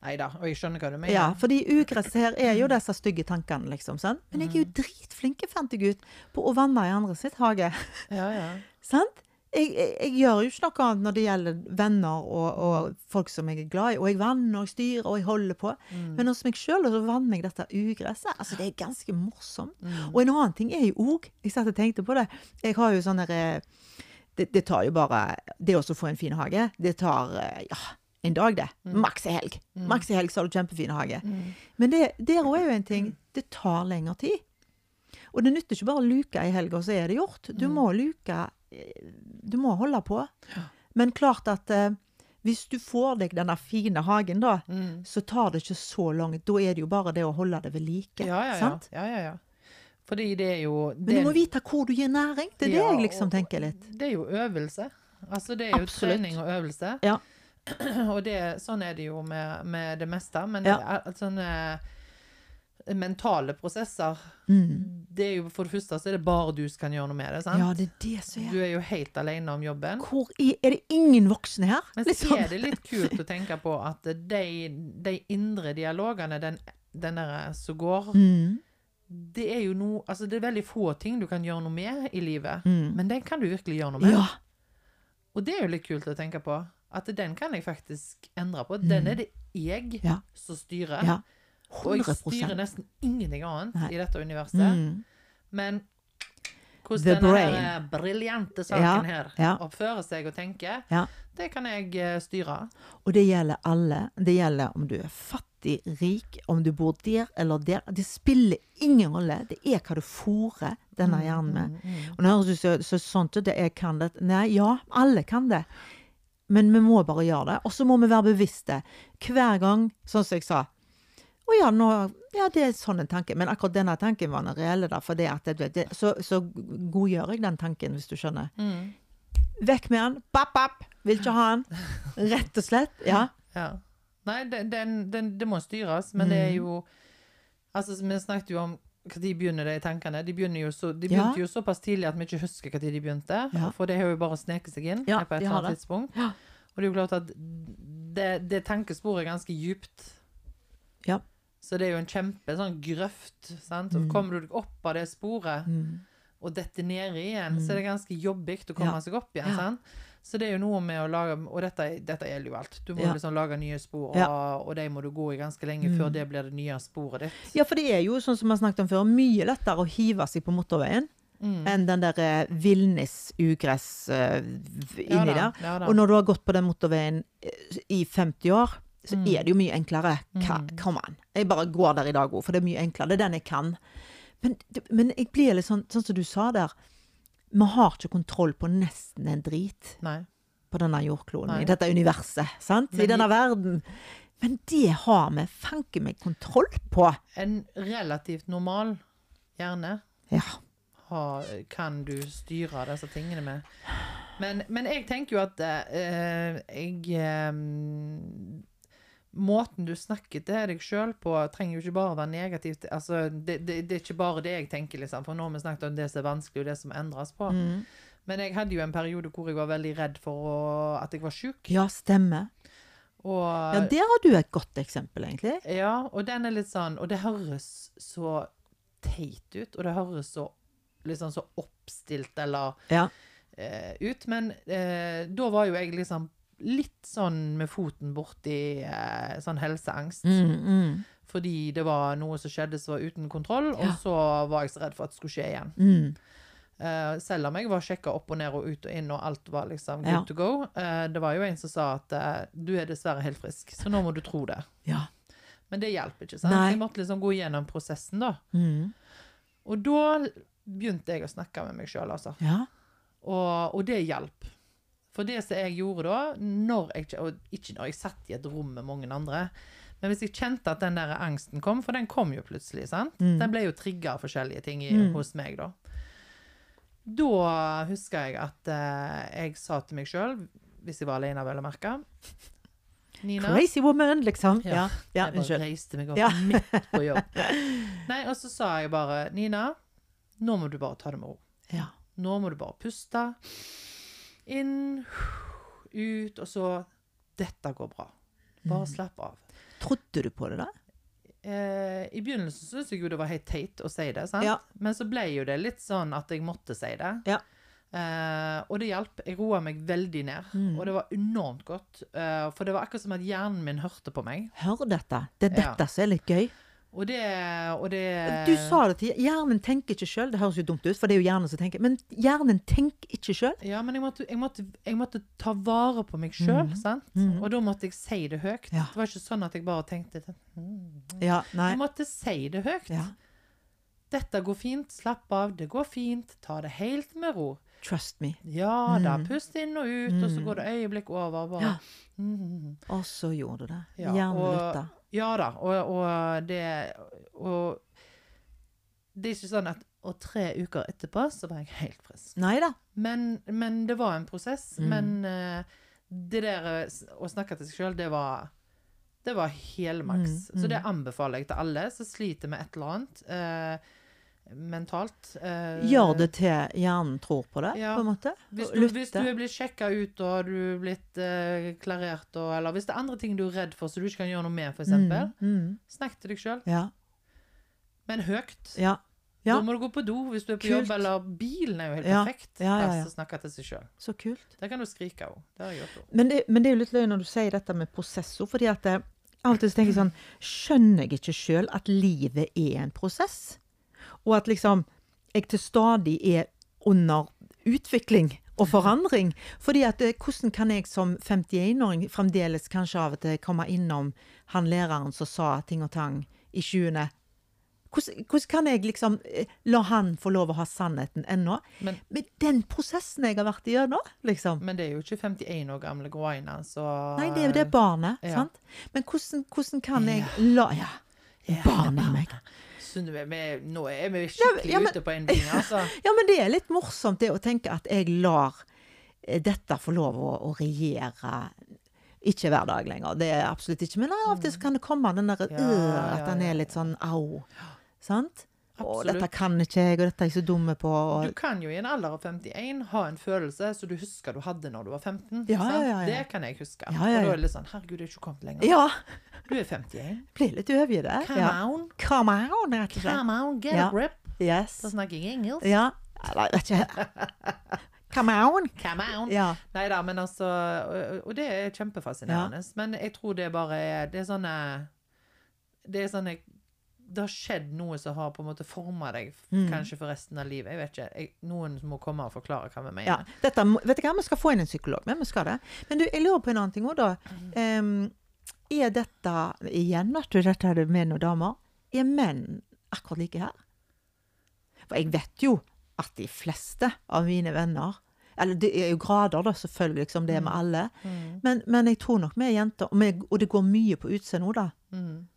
Nei da, og jeg skjønner hva du mener. Ja, fordi ugresset her er jo disse stygge tankene, liksom. Sant? Men jeg er jo Mm. dritflinke, fant jeg ut, på å vanne i andre sitt hage. Ja, ja. Sant? Jeg, jeg, jeg gjør jo ikke noe annet når det gjelder venner og, og folk som jeg er glad i. Og jeg vanner og jeg styrer og jeg holder på. Mm. Men hos meg sjøl så vanner jeg dette ugresset. Altså, det er ganske morsomt. Mm. Og en annen ting er jo òg Jeg satt og tenkte på det. Jeg har jo sånn derre det, det tar jo bare Det å få en fin hage, det tar eh, ja, en dag, det. Maks ei helg. Maks ei helg så har du kjempefin hage. Mm. Men det, der òg er jo en ting. Det tar lengre tid. Og det nytter ikke bare å luke ei helg, og så er det gjort. Du må luke eh, Du må holde på. Men klart at eh, hvis du får deg denne fine hagen, da, Mm. så tar det ikke så langt. Da er det jo bare det å holde det ved like. Ja, ja, ja. Sant? ja, ja, ja. Fordi det er jo Men du må vite hvor du gir næring. Det er det jeg liksom tenker litt. Det er jo øvelse. Altså, det er jo Absolutt. trening og øvelse. Ja. og det, sånn er det jo med, med det meste. Men Ja. det er, sånne mentale prosesser Mm. Det er jo For det første så er det bare du som kan gjøre noe med det. sant? Ja, det er det som Du er er jo helt alene om jobben. Hvor i, Er det ingen voksne her? Men så Liksom. er det litt kult å tenke på at de, de indre dialogene, den, den der som går Mm. Det er jo noe Altså, det er veldig få ting du kan gjøre noe med i livet. Mm. Men den kan du virkelig gjøre noe med. Ja. Og det er jo litt kult å tenke på. At den kan jeg faktisk endre på. Den er det jeg Mm. Ja. som styrer. ja. Og jeg styrer nesten ingenting annet Nei. i dette universet. Mm. Men hvordan denne briljante saken Ja, her ja. oppfører seg og tenker, Ja. det kan jeg eh, styre. Og det gjelder alle. Det gjelder om du er fattig, rik, om du bor der eller der. Det spiller ingen rolle. Det er hva du fôrer denne hjernen med. Og nå høres det så, så sånt ut, det jeg kan det. Nei, ja, alle kan det. Men vi må bare gjøre det. Og så må vi være bevisste. Hver gang, sånn som jeg sa Å ja, nå, ja, det er sånn en tanke. Men akkurat denne tanken var den reelle. Da, for det at, det, det, så, så godgjør jeg den tanken, hvis du skjønner. Mm. Vekk med den. Papp, papp! Vil ikke ha den. Rett og slett. Ja. Ja. Nei, den, den, den, det må styres, men det Mm. er jo Altså, vi snakket jo om når begynner de tankene. De, jo så, de Ja. begynte jo såpass tidlig at vi ikke husker når de begynte. Ja. For det har jo bare sneket seg inn Ja, på et eller annet tidspunkt. Ja. Og det er jo klart at det, det tankesporet er ganske djupt. Ja. Så det er jo en kjempe sånn grøft. Sant? Og kommer du deg opp av det sporet Mm. og detter ned igjen, så er det ganske jobbig å komme Ja. seg opp igjen. Sant? Så det er jo noe med å lage Og dette, dette gjelder jo alt. Du må Ja. liksom lage nye spor, og, Ja. og de må du gå i ganske lenge før det blir det nye sporet ditt. Ja, for det er jo, sånn som vi har snakket om før, mye lettere å hive seg på motorveien Mm. enn den der eh, villnis-ugress uh, inni Ja inni der. ja da. Og når du har gått på den motorveien eh, i 50 år, så Mm. er det jo mye enklere. Ka, come on. Jeg bare går der i dag òg, for det er mye enklere. Det er den jeg kan. Men, men jeg blir litt sånn, sånn som du sa der. Vi har ikke kontroll på nesten en drit Nei. på denne jordkloden, Nei. i dette universet, sant? I denne verden. Men det har vi fanken meg kontroll på. En relativt normal hjerne Ja. har, kan du styre disse tingene med. Men, men jeg tenker jo at eh, jeg eh, Måten du snakker til deg sjøl på, trenger jo ikke bare være negativt. Altså, det, det, det er ikke bare det jeg tenker, liksom. For nå har vi snakket om det som er vanskelig, og det som endres på. Mm. Men jeg hadde jo en periode hvor jeg var veldig redd for å, at jeg var sjuk. Ja, stemmer. Og, Ja, der har du et godt eksempel, egentlig. Ja, og den er litt sånn Og det høres så teit ut, og det høres så liksom så oppstilt eller Ja. eh, ut. Men eh, da var jo jeg liksom litt sånn med foten borti eh, sånn helseangst. Mm, mm, Fordi det var noe som skjedde som var uten kontroll, og Ja. så var jeg så redd for at det skulle skje igjen. mm. Eh, selv om jeg var sjekka opp og ned og ut og inn, og alt var liksom good Ja. to go. Eh, det var jo en som sa at eh, du er dessverre helt frisk, så nå må du tro det. Ja. Men det hjelper ikke. sant? Nei. Jeg måtte liksom gå gjennom prosessen, da. Mm. Og da begynte jeg å snakke med meg sjøl, altså. Ja. Og, og det hjalp. For det som jeg gjorde da, når jeg, og ikke når jeg satt i et rom med mange andre, men hvis jeg kjente at den der angsten kom, for den kom jo plutselig, sant? Mm. Den ble jo trigga av forskjellige ting i, Mm. hos meg, da. Da husker jeg at eh, jeg sa til meg sjøl, hvis jeg var alene, vel å merke Nina, Crazy woman, liksom. Ja. Ja, ja jeg bare reiste meg opp Ja. midt på jobb. Nei, og så sa jeg bare Nina, nå må du bare ta det med ro. Ja. Nå må du bare puste. Inn, ut, og så Dette går bra. Bare Mm. slapp av. Trodde du på det, da? Eh, I begynnelsen syntes jeg jo det var helt teit å si det, sant? Ja. men så ble jo det litt sånn at jeg måtte si det. Ja. Eh, og det hjalp. Jeg roa meg veldig ned, Mm. og det var enormt godt. eh, for det var akkurat som at hjernen min hørte på meg. Hør dette. Det er Ja. dette som er litt gøy. Og det, og det Du sa det til Hjernen tenker ikke sjøl. Det høres jo dumt ut, for det er jo hjernen som tenker. Men hjernen tenker ikke sjøl. Ja, men jeg måtte, jeg, måtte, jeg måtte ta vare på meg sjøl, mm. sant? Mm. Og da måtte jeg si det høyt. Ja. Det var ikke sånn at jeg bare tenkte mm. Ja, nei. Jeg måtte si det høyt. Ja. Dette går fint, slapp av, det går fint, ta det helt med ro. Trust me. Ja da, Mm. pust inn og ut, og så går det øyeblikk over. Bare. Ja. Mhm. Og så gjorde du det. Ja, Hjernen lytta. Ja da, og, og det Og det er ikke sånn at Og tre uker etterpå så var jeg helt frisk. Men, men det var en prosess. Mm. Men eh, det der eh, å snakke til seg sjøl, det var det var helmaks. Mm, Så mm. det anbefaler jeg til alle som sliter med et eller annet eh, mentalt. eh, Gjør det til hjernen tror på det, Ja. på en måte. Hvis du, hvis du er blitt sjekka ut og du er blitt eh, klarert, og, eller hvis det er andre ting du er redd for som du ikke kan gjøre noe med, f.eks., Mm, mm. snakk til deg sjøl, Ja. men høyt. Ja. Ja. Da må du gå på do hvis du er på Kult. jobb, eller bilen er jo helt perfekt Ja, ja, ja. snakke til seg sjøl. Så kult. Der kan du skrike òg. Det har jeg gjort òg. Men det, men det er jo litt løgn når du sier dette med prosesser fordi at eh, av og til tenker jeg sånn Skjønner jeg ikke sjøl at livet er en prosess? Og at liksom jeg til stadig er under utvikling og forandring. Fordi at eh, hvordan kan jeg som 51-åring fremdeles kanskje av og til komme innom han læreren som sa ting og tang i 20. Hvordan, hvordan kan jeg liksom eh, la han få lov å ha sannheten ennå? Men, Med den prosessen jeg har vært igjennom, liksom. men det er jo ikke 51 år gamle Groina, så Nei, det er jo det barnet, Ja. sant? Men hvordan, hvordan kan jeg la Ja, Ja, barnet i meg. Er vi, nå er vi skikkelig Ja, men- ute på en bing, altså. Ja, men det er litt morsomt det å tenke at jeg lar eh, dette få lov å, å regjere. Ikke hver dag lenger, det er absolutt ikke. Men av og til kan det komme den der øh, At den er litt sånn au. Sant? Og dette kan ikke jeg, og dette er jeg så dumme på. Du kan jo i en alder av 51 ha en følelse som du husker du hadde når du var 15. Ja, ja, ja. Det kan jeg huske. Ja, ja, Og da er det litt sånn Herregud, det er ikke kommet lenger. ja, Du er 51. blir litt overgitt. Come on. Come on, rett og slett. Come on, get a grip. Yes. Da snakker jeg engelsk. Ja. Eller, vet ikke. Come on. Come on. Ja. Nei da, men altså Og, og det er kjempefascinerende. Men jeg tror det bare er Det er sånne Det er sånne Det har skjedd noe som har på en måte forma deg Mm. kanskje for resten av livet. Jeg vet ikke. Jeg, noen må komme og forklare hva vi mener. Ja, dette, vet du hva, Vi skal få inn en psykolog, men vi skal det. Men du, jeg lurer på en annen ting òg, da. Um, er dette Igjen, at du, dette er menn og damer. Er menn akkurat like her? For jeg vet jo at de fleste av mine venner Eller det er jo grader, da, selvfølgelig, som det er med alle. Mm. Men, men jeg tror nok vi er jenter, og, det går mye på utseende òg, da. Mm.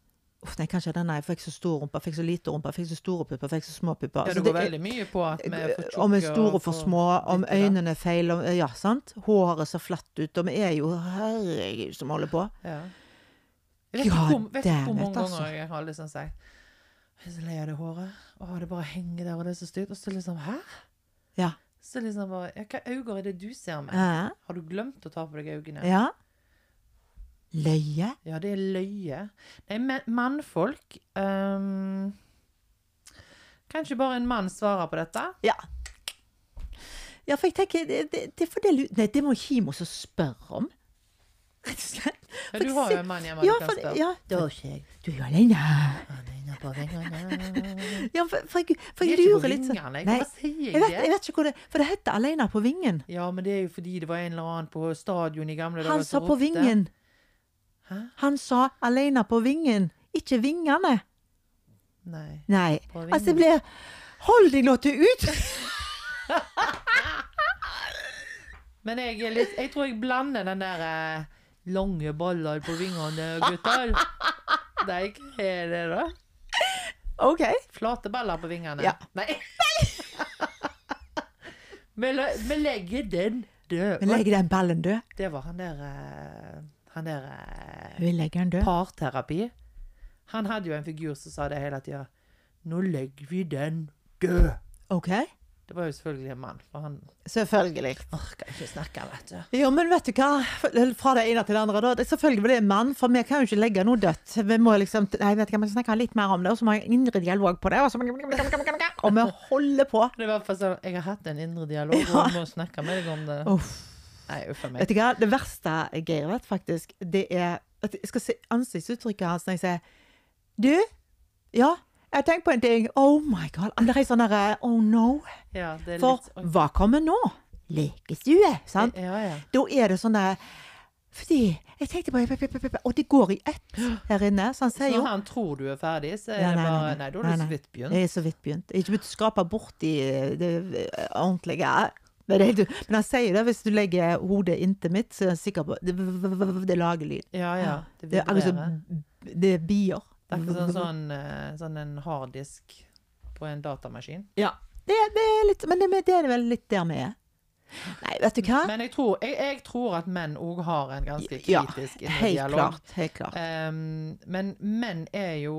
Uff, nei, kanskje denne jeg fikk så stor rumpe, fikk så lite rumpe, fikk så store pupper, fikk så små pupper. Ja, Altså, det går veldig mye på at vi er for tjukke. om vi er store og for små, om og øynene er feil, om, ja, sant? Håret ser flatt ut, og vi er jo herregud som holder på. Ja. Jeg vet ikke hvor, vet ikke hvor mange altså. ganger jeg har liksom sagt Jeg er så lei av det håret. Å, det bare henger der, og det er så stygt. Og så liksom Hæ? Ja. Så liksom bare Hvilke øyne er det du ser med? Ja. Har du glemt å ta på deg øynene? ja. Løye. Ja, det er løye. Nei, men mannfolk um, Kan ikke bare en mann svare på dette? Ja. Ja, for jeg tenker, det, det, det det Nei, det må Kimo så spørre om. Rett og slett. Ja, du har jo en mann hjemme Ja, du kan spørre. ja, Det har ikke jeg. du er jo alene. Er på vingene. Ja, for, for, jeg, for Jeg er lurer litt sånn. Nei, Hva sier jeg jeg vet, jeg vet ikke hvor det For det heter 'Alene på vingen'. Ja, men det er jo fordi det var en eller annen på stadion i gamle dager Han sa på vingen. Hæ? Han sa 'alene på vingen', ikke vingene. Nei. Nei. Altså, det blir Hold deg nå til ut! Men jeg, litt, jeg tror jeg blander den der eh, lange baller på vingene, gutter. Hva er det da? OK. Flate baller på vingene? Ja. Nei. Vi legger den død. Vi legger den ballen død. Det var han der eh, Han der eh, parterapi. Han hadde jo en figur som sa det hele tida. Nå legger vi den død. OK. Det var jo selvfølgelig en mann, for han Selvfølgelig. orker ikke snakke, vet du. Jo, men vet du hva? Fra det ene til det andre, da. Det er selvfølgelig det er en mann, for vi kan jo ikke legge noe dødt. Vi må liksom Nei, vet du hva, vi skal snakke litt mer om det, og så må jeg ha en indre dialog på det. Og, så, og vi holder på. Det er i hvert fall sånn, Jeg har hatt en indre dialog, og vi må snakke med deg om det. Uff. Nei, uff meg. Vet du hva? Det verste Geir vet, faktisk, det er at jeg skal se ansiktsuttrykket hans når jeg sier Du? Ja? Jeg tenkt på en ting. Oh my god. Det er sånn derre Oh no. Ja, det er For litt hva kommer nå? Lekestue, sant? Ja, ja. Da er det sånn der Fordi jeg tenkte bare Og det går i ett her inne. Så han sier Så jo han tror du er ferdig, så er Ja, det bare nei, Nei, nei. da Nei, du så vidt begynt. Jeg er så vidt begynt. Jeg er ikke begynt å skrape borti det eh, ordentlige. Men, det, men han sier det, hvis du legger hodet inntil mitt, så er jeg sikker på Det, det lager lyd. Ja, ja. Det Det er altså, det er bier. Det er ikke sånn, sånn, sånn en harddisk på en datamaskin. Ja. Det, det er litt, men det, det er vel litt der vi er. Nei, vet du hva? Men jeg tror, jeg, jeg tror at menn òg har en ganske kritisk ja, helt dialog. klart. Helt klart. Um, men menn er jo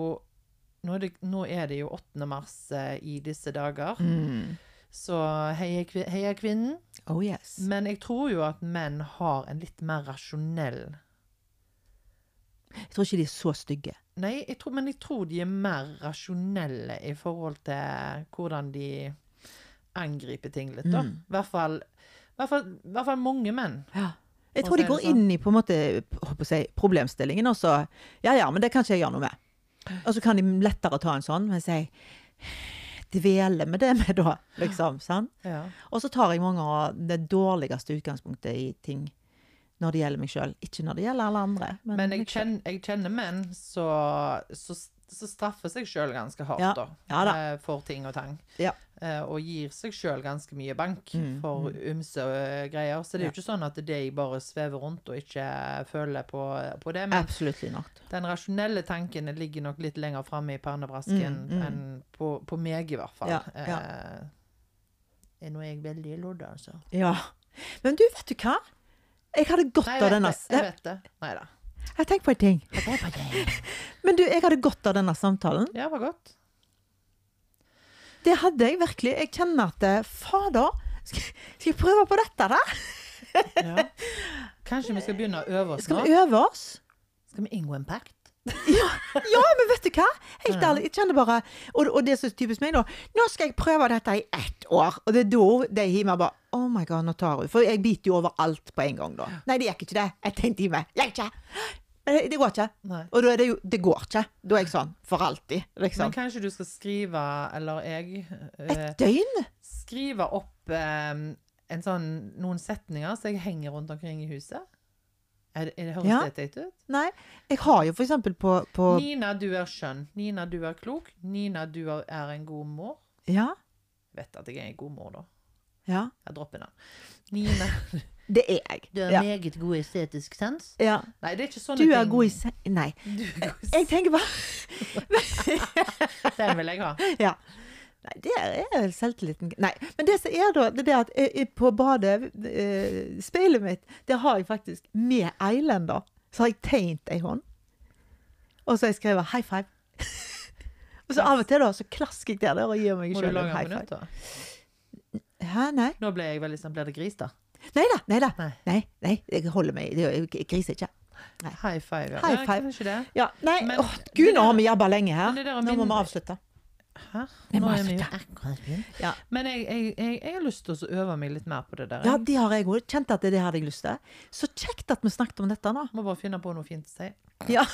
nå er, det, nå er det jo 8. mars uh, i disse dager, Mm. Så heia, kvinnen. Oh yes. Men jeg tror jo at menn har en litt mer rasjonell Jeg tror ikke de er så stygge. Nei, jeg tror, men jeg tror de er mer rasjonelle i forhold til hvordan de angriper ting litt, da. Mm. I hvert fall, hvert fall, hvert fall mange menn. Ja. Jeg tror de går sånn. inn i på en måte håper å si, problemstillingen, og så Ja ja, men det kan ikke jeg gjøre noe med. Og så kan de lettere ta en sånn, mens jeg dveler med det med da, liksom. sant? Ja. Og så tar jeg mange av det dårligste utgangspunktet i ting når det gjelder meg sjøl. Ikke når det gjelder alle andre. Men, Men jeg kjenner, jeg kjenner menn så, så, så straffer seg sjøl ganske hardt, Ja. da. Ja da. eh, For ting og tang. Ja. Eh, Og gir seg sjøl ganske mye bank Mm, for ymse eh, greier. Så det er jo ikke sånn at de bare svever rundt og ikke føler på, på det. Men den rasjonelle tanken ligger nok litt lenger framme i pernebrasken Mm, mm. enn på, på meg, i hvert fall. Ja, ja. Eh, er nå jeg veldig lodda, altså. Ja. Men du, vet du hva? Jeg hadde godt Nei, av denne det. Jeg vet det. Nei da. Jeg tenker på en ting. Men du, jeg hadde godt av denne samtalen. Ja, det var godt. Det hadde jeg virkelig. Jeg kjenner at eh, Fader, skal, skal jeg prøve på dette, da? Ja. Kanskje vi skal begynne å øve oss nå? Skal vi øve oss? Skal vi inngå en pakt? Ja, men vet du hva? Helt ærlig, jeg kjenner bare og, og det er så typisk meg, da. Nå skal jeg prøve dette i ett år. Og det er da de hiver bare Oh my god, nå tar hun. For jeg biter jo over alt på en gang, da. Nei, det gikk ikke det. Jeg tenkte time. Legg ikke. Men det, går ikke. Nei. Og da er det jo Det går ikke. Da er jeg sånn for alltid, Men liksom. kanskje du skal skrive, eller jeg eh, Et døgn? Skrive opp eh, en sånn, noen setninger som jeg henger rundt omkring i huset? Er, det- er det Høres Ja. det teit ut? Nei. Jeg har jo for eksempel på, på Nina, du er skjønn. Nina, du er klok. Nina, du er- en god mor. Ja. Vet at jeg er en god mor, da. Ja. Jeg dropper den. Nina, Det er jeg. du har Ja. meget god estetisk sans. ja. Nei, det er ikke sånne Du ting. er god i. Nei. Du er god i Jeg tenker bare Den vil jeg ha. Ja. Nei, det er selvtilliten Nei. Men det som er da, det er at jeg, på badet, eh, speilet mitt, det har jeg faktisk med eilender Så har jeg tegnet ei hånd. Og så har jeg skrevet 'high five'. og så av og til da, så klasker jeg der, og gir meg sjøl en high five. da? Hæ, nei? Nå ble jeg veldig sånn Blir det gris, da? Nei da. Nei da. Nei. Nei, nei, jeg holder meg Jeg griser ikke. High five. High five. Ja, det. Ja, nei, Men det gud, nå har vi jabba lenge her. Det Nå må vi avslutte. Hæ? Nå er vi jo akkurat begynt. Ja. Men jeg, jeg, jeg, jeg har lyst til å øve meg litt mer på det der. Ja, det har jeg òg. Kjente at det hadde jeg lyst til. Så kjekt at vi snakket om dette nå. Må bare finne på noe fint å si. Ja.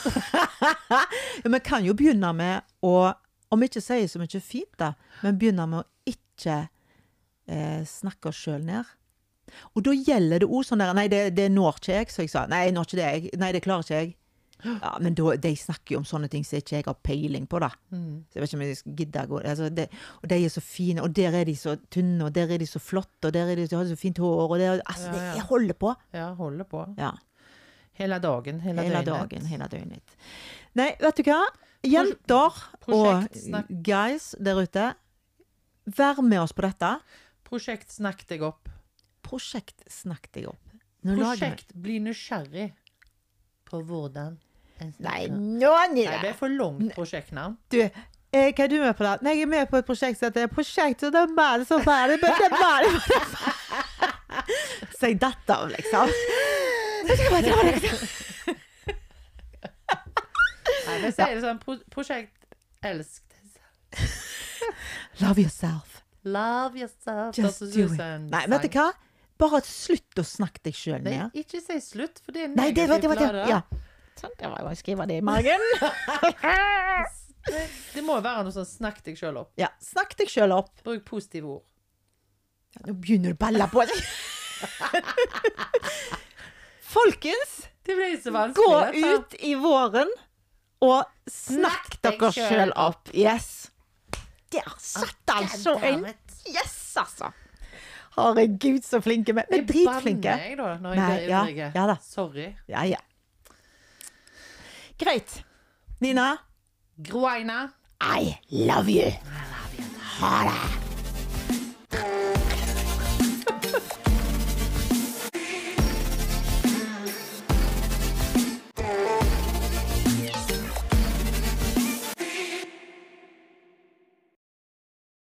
Vi kan jo begynne med å, om ikke si så mye fint, da, men begynne med å ikke eh, snakke oss sjøl ned. Og da gjelder det òg sånn der Nei, det, det når ikke jeg, så jeg sa. Nei, når ikke det jeg. Nei, det klarer ikke jeg. Ja, Men da, de snakker jo om sånne ting som ikke jeg har peiling på, da. Mm. Så jeg vet ikke om jeg skal gidde å gå altså, det, Og de er så fine, og der er de så tynne, og der er de så flotte, og der er de, de har så fint hår, og det, altså, Ja, det, ja. jeg holder på. Ja, holder på. Ja. Hele dagen. Hele, Hele døgnet. dagen, hele døgnet. Nei, vet du hva? Jenter og guys der ute, vær med oss på dette. Prosjekt snakk deg opp. Prosjekt snakk deg opp. Nå Prosjekt bli nysgjerrig på hvordan en Nei, snakker. nå Nei, det er for langt prosjektnavn. Du, Eh, hva er du med på da? Nei, jeg er med på et prosjekt som heter Prosjektet det er bare så bare, det, bare, er meg. Så jeg datt av, liksom. Nei, vi sier det sånn pro prosjekt elsk deg selv. Love yourself. Love yourself. Just do it. Nei, vet du hva? Bare slutt å snakke deg sjøl Nei, ned. ikke si slutt, for det er Nei, det var det. Ja. Sånn, det var jo å skrive det i magen. Det, det må jo være noe sånn snakk deg sjøl opp. Ja, snakk deg sjøl opp. Bruk positive ord. Ja, Nå begynner du å balle på deg. Folkens, Det blir så vanskelig. gå ut i våren og snakk dere selv sjøl opp. Yes. Der satt altså en Yes, altså. Herregud, så flinke vi er. Er Jeg dritflinke. banner jeg, da, når jeg Nei, blir ivrig. ja da. Sorry. Ja, ja. Greit. Nina, Groaina. I love you. Ha det.